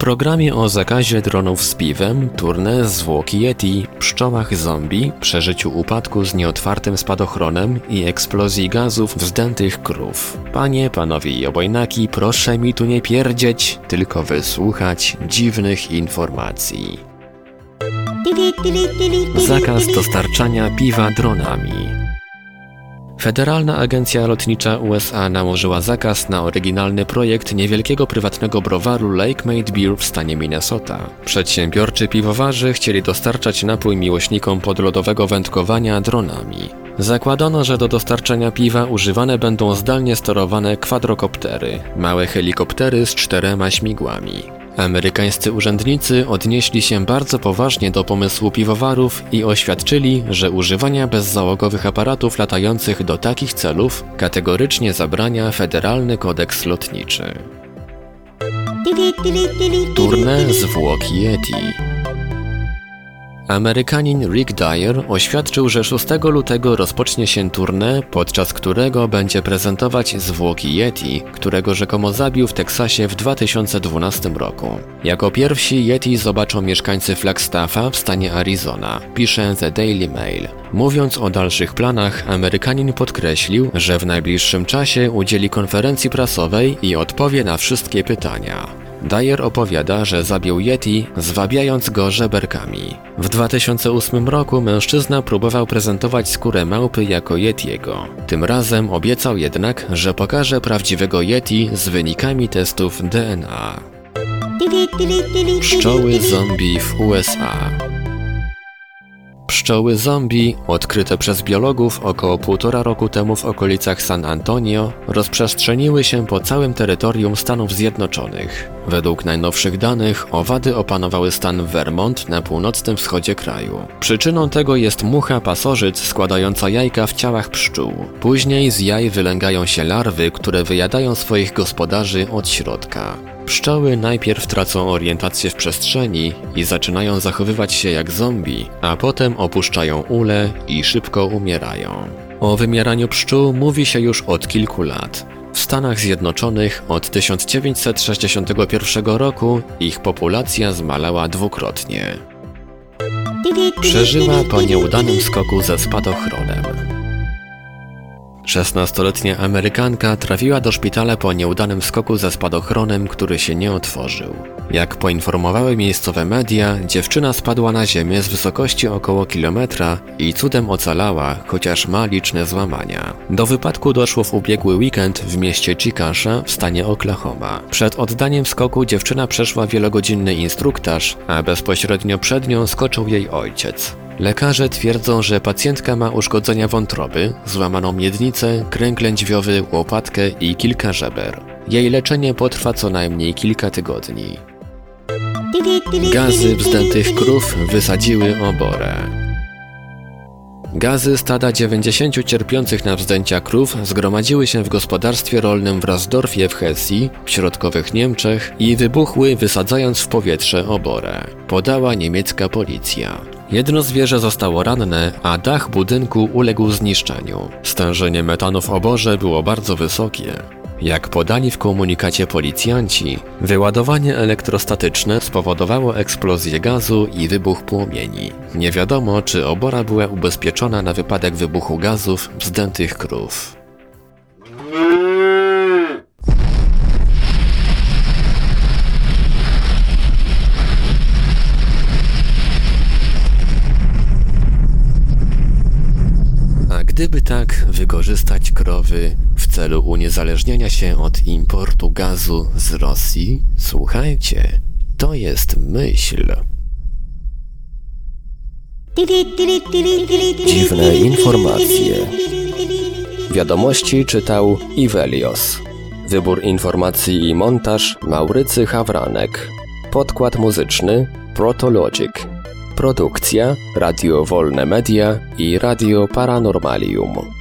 Programie o zakazie dronów z piwem, turnę, zwłoki Yeti, pszczołach zombie, przeżyciu upadku z nieotwartym spadochronem i eksplozji gazów wzdętych krów. Panie, panowie i obojnaki, proszę mi tu nie pierdzieć, tylko wysłuchać dziwnych informacji. Zakaz dostarczania piwa dronami. Federalna Agencja Lotnicza USA nałożyła zakaz na oryginalny projekt niewielkiego prywatnego browaru Lake Made Beer w stanie Minnesota. Przedsiębiorczy piwowarzy chcieli dostarczać napój miłośnikom podlodowego wędkowania dronami. Zakładano, że do dostarczania piwa używane będą zdalnie sterowane kwadrokoptery, małe helikoptery z czterema śmigłami. Amerykańscy urzędnicy odnieśli się bardzo poważnie do pomysłu piwowarów i oświadczyli, że używania bezzałogowych aparatów latających do takich celów kategorycznie zabrania Federalny Kodeks Lotniczy. Turne zwłoki Yeti Amerykanin Rick Dyer oświadczył, że 6 lutego rozpocznie się tournée, podczas którego będzie prezentować zwłoki Yeti, którego rzekomo zabił w Teksasie w 2012 roku. Jako pierwsi Yeti zobaczą mieszkańcy Flagstaffa w stanie Arizona, pisze The Daily Mail. Mówiąc o dalszych planach, Amerykanin podkreślił, że w najbliższym czasie udzieli konferencji prasowej i odpowie na wszystkie pytania. Dyer opowiada, że zabił Yeti, zwabiając go żeberkami. W 2008 roku mężczyzna próbował prezentować skórę małpy jako Yetiego. Tym razem obiecał jednak, że pokaże prawdziwego Yeti z wynikami testów DNA. Pszczoły zombie w USA Pszczoły zombie, odkryte przez biologów około półtora roku temu w okolicach San Antonio, rozprzestrzeniły się po całym terytorium Stanów Zjednoczonych. Według najnowszych danych owady opanowały stan Vermont na północnym wschodzie kraju. Przyczyną tego jest mucha pasożyt składająca jajka w ciałach pszczół. Później z jaj wylęgają się larwy, które wyjadają swoich gospodarzy od środka. Pszczoły najpierw tracą orientację w przestrzeni i zaczynają zachowywać się jak zombie, a potem opuszczają ule i szybko umierają. O wymieraniu pszczół mówi się już od kilku lat. W Stanach Zjednoczonych od 1961 roku ich populacja zmalała dwukrotnie. Przeżyła po nieudanym skoku ze spadochronem. 16-letnia Amerykanka trafiła do szpitala po nieudanym skoku ze spadochronem, który się nie otworzył. Jak poinformowały miejscowe media, dziewczyna spadła na ziemię z wysokości około kilometra i cudem ocalała, chociaż ma liczne złamania. Do wypadku doszło w ubiegły weekend w mieście Chickasha w stanie Oklahoma. Przed oddaniem skoku dziewczyna przeszła wielogodzinny instruktaż, a bezpośrednio przed nią skoczył jej ojciec. Lekarze twierdzą, że pacjentka ma uszkodzenia wątroby, złamaną miednicę, kręg lędźwiowy, łopatkę i kilka żeber. Jej leczenie potrwa co najmniej kilka tygodni. Gazy wzdętych krów wysadziły oborę. Gazy stada 90 cierpiących na wzdęcia krów zgromadziły się w gospodarstwie rolnym w Rasdorfie w Hesji, w środkowych Niemczech i wybuchły wysadzając w powietrze oborę, podała niemiecka policja. Jedno zwierzę zostało ranne, a dach budynku uległ zniszczeniu. Stężenie metanu w oborze było bardzo wysokie. Jak podali w komunikacie policjanci, wyładowanie elektrostatyczne spowodowało eksplozję gazu i wybuch płomieni. Nie wiadomo, czy obora była ubezpieczona na wypadek wybuchu gazów wzdętych krów. Gdyby tak wykorzystać krowy celu uniezależnienia się od importu gazu z Rosji? Słuchajcie, to jest myśl. Dziwne informacje. Wiadomości czytał Ivelios. Wybór informacji i montaż Maurycy Hawranek. Podkład muzyczny Protologic. Produkcja Radio Wolne Media i Radio Paranormalium.